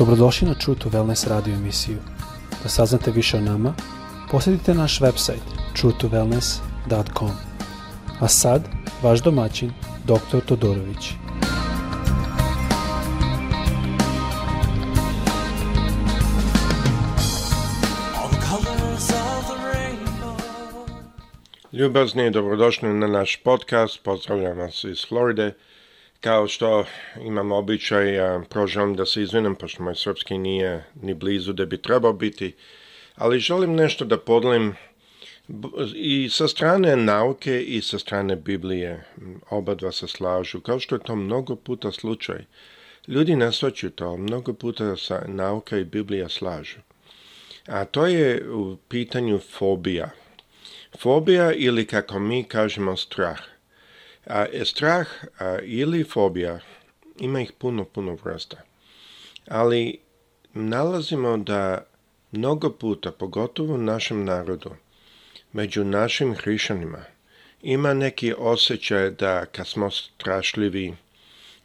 Dobrodošli na True to Wellness radio emisiju. Da saznate više o nama, posjetite naš website truetowellness.com. A sad, vaš domaćin, dr. Todorović. Ljubazni i dobrodošli na naš podcast. Pozdravljam vas iz Floride. Kao što imam običaj, proželim da se izvinem, pošto moj srpski nije ni blizu da bi trebao biti, ali želim nešto da podlim i sa strane nauke i sa strane Biblije. Oba dva se slažu, kao što je to mnogo puta slučaj. Ljudi svaću to, mnogo puta sa nauka i Biblija slažu. A to je u pitanju fobija. Fobija ili kako mi kažemo strah – a, strah ili fobija, ima ih puno, puno vrsta. Ali nalazimo da mnogo puta, pogotovo u našem narodu, među našim hrišanima, ima neki osjećaj da kad smo strašljivi,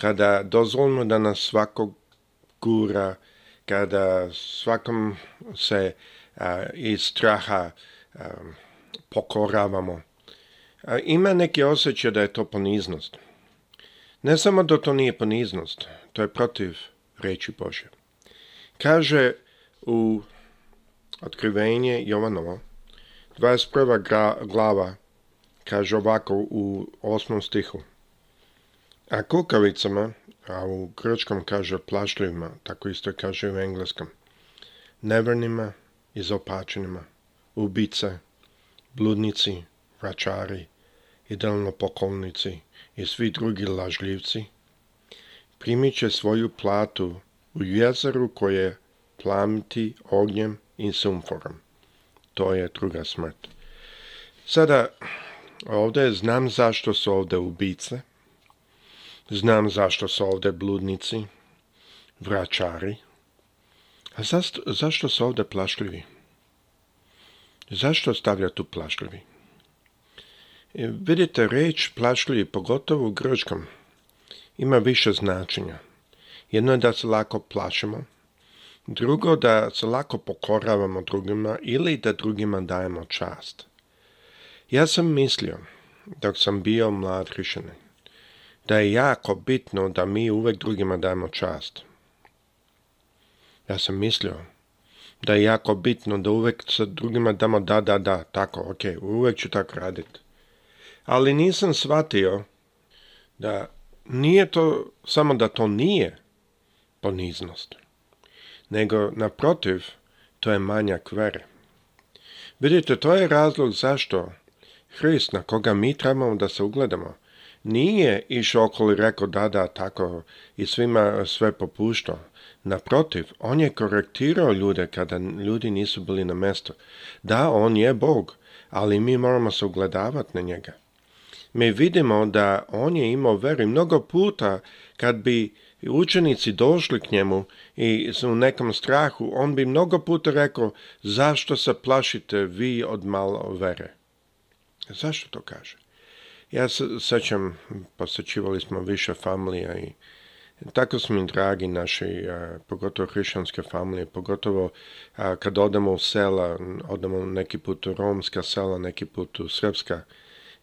kada dozvolimo da nas svako gura, kada svakom se a, iz straha pokoravamo, a ima neki osjećaj da je to poniznost. Ne samo da to nije poniznost, to je protiv reći Bože. Kaže u Otkrivenje Jovanovo, 21. glava, kaže ovako u 8. stihu. A kukavicama, a u grčkom kaže plašljivima, tako isto kaže u engleskom, nevernima, izopačenima, ubice, bludnici, vračari i pokolnici i svi drugi lažljivci, primit će svoju platu u jezeru koje plamiti ognjem i sumforom. To je druga smrt. Sada, ovdje znam zašto su ovdje ubice, znam zašto su ovdje bludnici, vračari, a zašto, zašto su ovdje plašljivi? Zašto stavlja tu plašljivi? E, vidite, reč plašljivi pogotovo u grčkom, ima više značenja. Jedno je da se lako plašimo, drugo da se lako pokoravamo drugima ili da drugima dajemo čast. Ja sam mislio, dok sam bio mlad hrišćanin, da je jako bitno da mi uvek drugima dajemo čast. Ja sam mislio da je jako bitno da uvek sa drugima damo da, da, da, tako, ok, uvek ću tako raditi ali nisam shvatio da nije to samo da to nije poniznost, nego naprotiv, to je manjak vere. Vidite, to je razlog zašto Hrist na koga mi trebamo da se ugledamo, nije išao okoli rekao da, da, tako i svima sve popuštao. Naprotiv, on je korektirao ljude kada ljudi nisu bili na mjestu. Da, on je Bog, ali mi moramo se ugledavati na njega mi vidimo da on je imao veri mnogo puta kad bi učenici došli k njemu i u nekom strahu, on bi mnogo puta rekao zašto se plašite vi od malo vere. Zašto to kaže? Ja se sećam, posjećivali smo više familija i tako smo mi dragi naši, e, pogotovo hrišćanske familije, pogotovo a, e, kad odemo u sela, odemo neki put u romska sela, neki put u srpska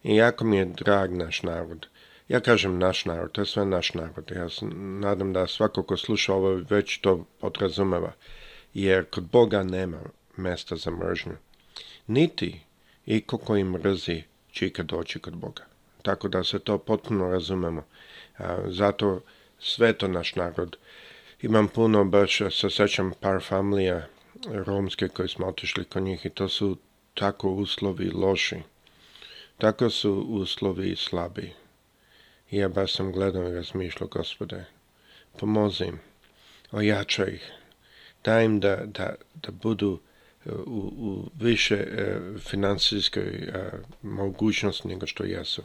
i jako mi je drag naš narod. Ja kažem naš narod, to je sve naš narod. Ja nadam da svako ko sluša ovo već to podrazumeva. Jer kod Boga nema mesta za mržnju. Niti iko koji mrzi će ikad doći kod Boga. Tako da se to potpuno razumemo. Zato sve to naš narod. Imam puno, baš se sećam par familija romske koji smo otišli kod njih i to su tako uslovi loši tako su uslovi slabi. I ja baš sam gledao i razmišljao, gospode, pomozi im, ojačaj ih, daj im da, da, da budu e, u, više e, financijskoj e, mogućnosti nego što jesu.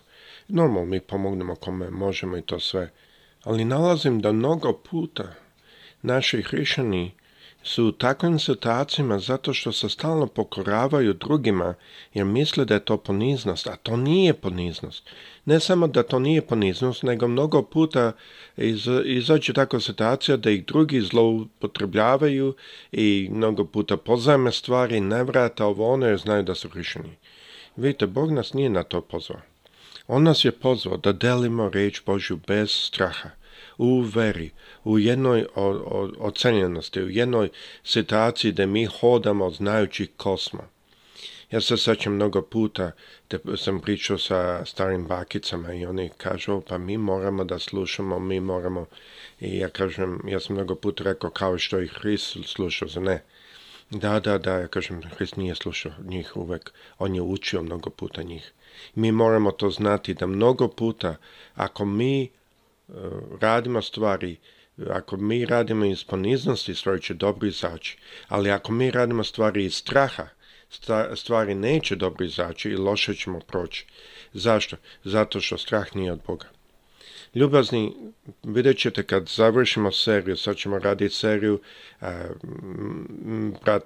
Normalno mi pomognemo kome možemo i to sve. Ali nalazim da mnogo puta naši hrišani su u takvim situacijama zato što se stalno pokoravaju drugima jer misle da je to poniznost, a to nije poniznost. Ne samo da to nije poniznost, nego mnogo puta iz, izađe takva situacija da ih drugi zloupotrebljavaju i mnogo puta pozajme stvari, ne vrata ovo ono jer znaju da su rišeni. Vidite, Bog nas nije na to pozvao. On nas je pozvao da delimo reč Božju bez straha u veri, u jednoj ocenjenosti, u jednoj situaciji gdje mi hodamo znajući kosma. Ja se ću mnogo puta da sam pričao sa starim bakicama i oni kažu pa mi moramo da slušamo, mi moramo i ja kažem, ja sam mnogo puta rekao kao što i Hrist slušao, za ne. Da, da, da, ja kažem, Hrist nije slušao njih uvek, on je učio mnogo puta njih. Mi moramo to znati da mnogo puta ako mi Eh, radimo stvari ako mi radimo iz poniznosti, stvari će dobro izaći. Ali ako mi radimo stvari iz straha, stvari neće dobro izaći i loše ćemo proći. Zašto? Zato što strah nije od Boga. Ljubazni, vidjet ćete kad završimo seriju, sad ćemo raditi seriju, eh,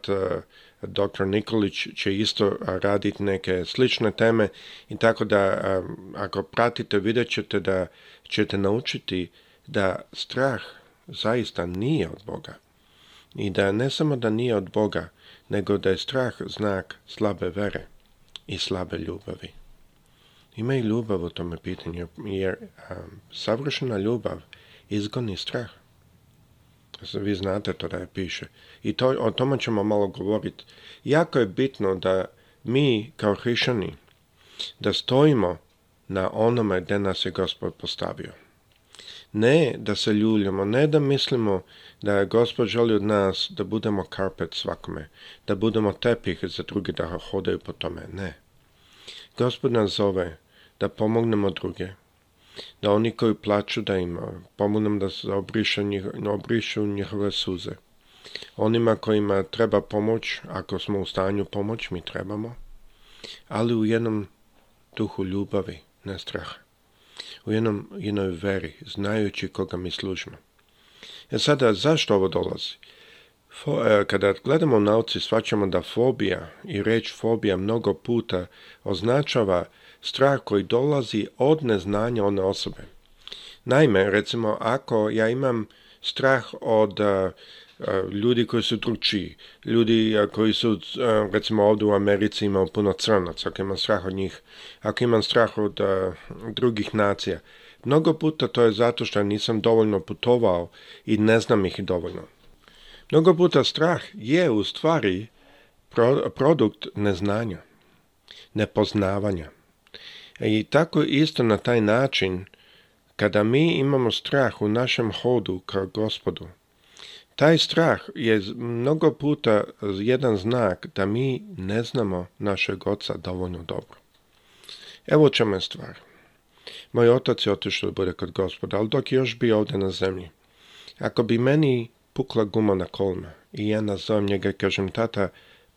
eh, Dr. Nikolić će isto raditi neke slične teme i tako da ako pratite vidjet ćete da ćete naučiti da strah zaista nije od Boga. I da ne samo da nije od Boga, nego da je strah znak slabe vere i slabe ljubavi. Ima i ljubav u tome pitanju, jer savršena ljubav izgoni strah vi znate to da je piše. I to, o tome ćemo malo govoriti. Jako je bitno da mi kao hrišani da stojimo na onome gdje nas je Gospod postavio. Ne da se ljuljamo, ne da mislimo da je Gospod želi od nas da budemo karpet svakome, da budemo tepih za druge da hodaju po tome. Ne. Gospod nas zove da pomognemo druge, da oni koji plaću da im pomognem da se obrišu, obrišu njihove suze. Onima kojima treba pomoć, ako smo u stanju pomoć, mi trebamo, ali u jednom duhu ljubavi, ne straha. U jednom, jednoj veri, znajući koga mi služimo. E sada, zašto ovo dolazi? E, kada gledamo nauci, shvaćamo da fobija i reč fobija mnogo puta označava strah koji dolazi od neznanja one osobe. Naime, recimo, ako ja imam strah od e, e, ljudi koji su tručiji, ljudi e, koji su, recimo ovdje u Americi imao puno crnaca, ako imam strah od njih, ako imam strah od drugih nacija, mnogo puta to je zato što nisam dovoljno putovao i ne znam ih dovoljno. Mnogo puta strah je u stvari produkt neznanja, nepoznavanja. I tako isto na taj način, kada mi imamo strah u našem hodu kao gospodu, taj strah je mnogo puta jedan znak da mi ne znamo našeg oca dovoljno dobro. Evo čemu je stvar. Moj otac je otišao da bude kod gospoda, ali dok je još bio ovdje na zemlji. Ako bi meni pukla guma na kolima i ja nazovem njega i kažem, tata,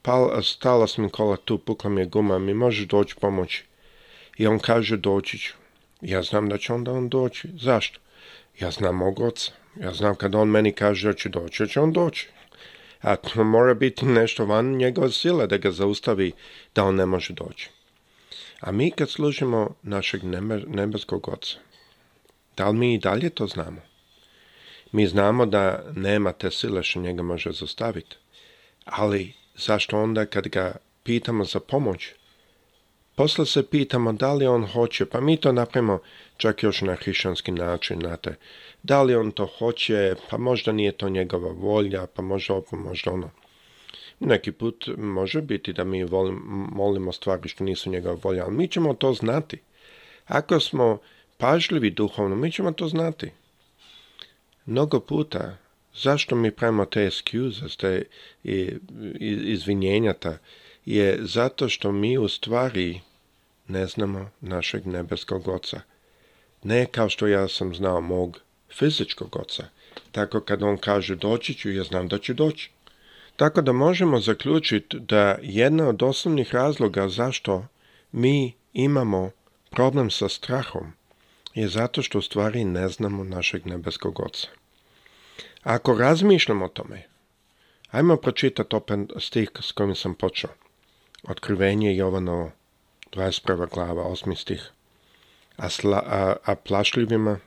pal, stala sam kola tu, pukla mi je guma, mi možeš doći pomoći. I on kaže doći ću. Ja znam da će onda on doći. Zašto? Ja znam mog oca. Ja znam kada on meni kaže da će doći, da će on doći. A to mora biti nešto van njegove sile da ga zaustavi da on ne može doći. A mi kad služimo našeg nebeskog oca, da li mi i dalje to znamo? Mi znamo da nema te sile što njega može zaustaviti. Ali zašto onda kad ga pitamo za pomoć, Posle se pitamo da li on hoće, pa mi to napravimo čak još na hrišćanski način, znate. Da li on to hoće, pa možda nije to njegova volja, pa možda ovo, možda ono. Neki put može biti da mi molimo stvari što nisu njegova volja, ali mi ćemo to znati. Ako smo pažljivi duhovno, mi ćemo to znati. Mnogo puta, zašto mi pravimo te excuses, te izvinjenja, je zato što mi u stvari ne znamo našeg nebeskog oca. Ne kao što ja sam znao mog fizičkog oca. Tako kad on kaže doći ću, ja znam da ću doći. Tako da možemo zaključiti da jedna od osnovnih razloga zašto mi imamo problem sa strahom je zato što u stvari ne znamo našeg nebeskog oca. Ako razmišljamo o tome, ajmo pročitati opet stih s kojim sam počeo. Otkrivenje Jovanovo 21. glava, 8. stih. A, a, a plašljivima,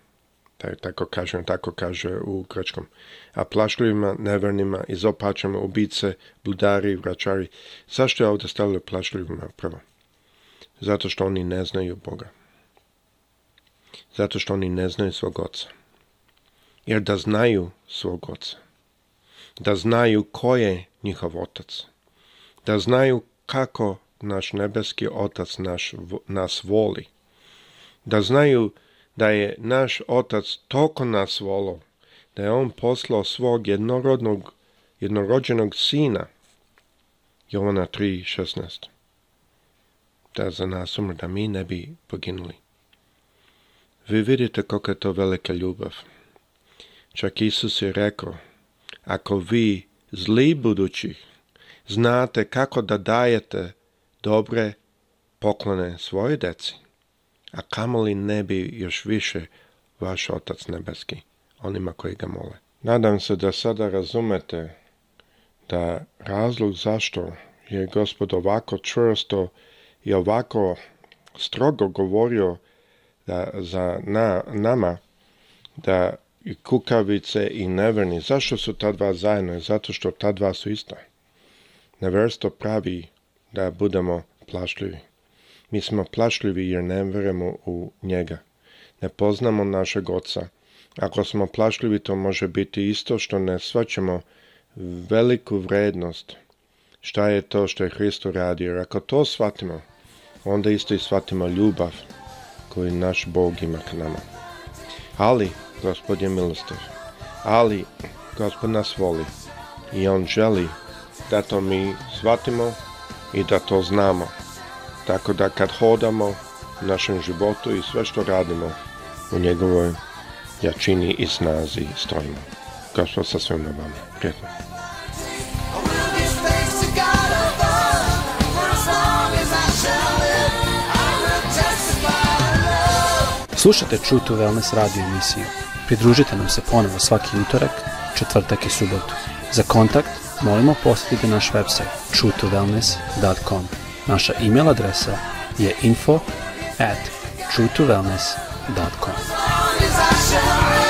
tako kažem, tako kaže u grčkom, a plašljivima, nevernima, izopačama, ubice, budari, vračari. Zašto je ovdje stavljeno plašljivima prvo? Zato što oni ne znaju Boga. Zato što oni ne znaju svog oca. Jer da znaju svog oca, da znaju ko je njihov otac, da znaju kako naš nebeski otac naš, nas voli. Da znaju da je naš otac toliko nas volo da je on poslao svog jednorodnog, jednorođenog sina. Jovana 3.16 Da za nas umre, da mi ne bi poginuli. Vi vidite kako je to velika ljubav. Čak Isus je rekao, ako vi zli budući znate kako da dajete dobre poklone svoje deci, a kamoli ne bi još više vaš Otac Nebeski, onima koji ga mole. Nadam se da sada razumete da razlog zašto je gospod ovako čvrsto i ovako strogo govorio da za na, nama da i kukavice i neverni. Zašto su ta dva zajedno? Zato što ta dva su ista. Neverstvo pravi da budemo plašljivi. Mi smo plašljivi jer ne vjerujemo u njega. Ne poznamo našeg oca. Ako smo plašljivi, to može biti isto što ne svaćamo veliku vrednost. Šta je to što je Hristo radio? Jer ako to shvatimo, onda isto i shvatimo ljubav koju naš Bog ima k nama. Ali, gospod je milostiv. Ali, gospod nas voli. I on želi da to mi shvatimo i da to znamo. Tako da kad hodamo u našem životu i sve što radimo u njegovoj jačini i snazi stojimo. Kao što sa svim na vama. Prijetno. Slušate True to Wellness radio emisiju. Pridružite nam se ponovo svaki utorak, četvrtak i subotu. Za kontakt molimo posjetite naš website www.truetowellness.com Naša email adresa je info at truetowellness.com.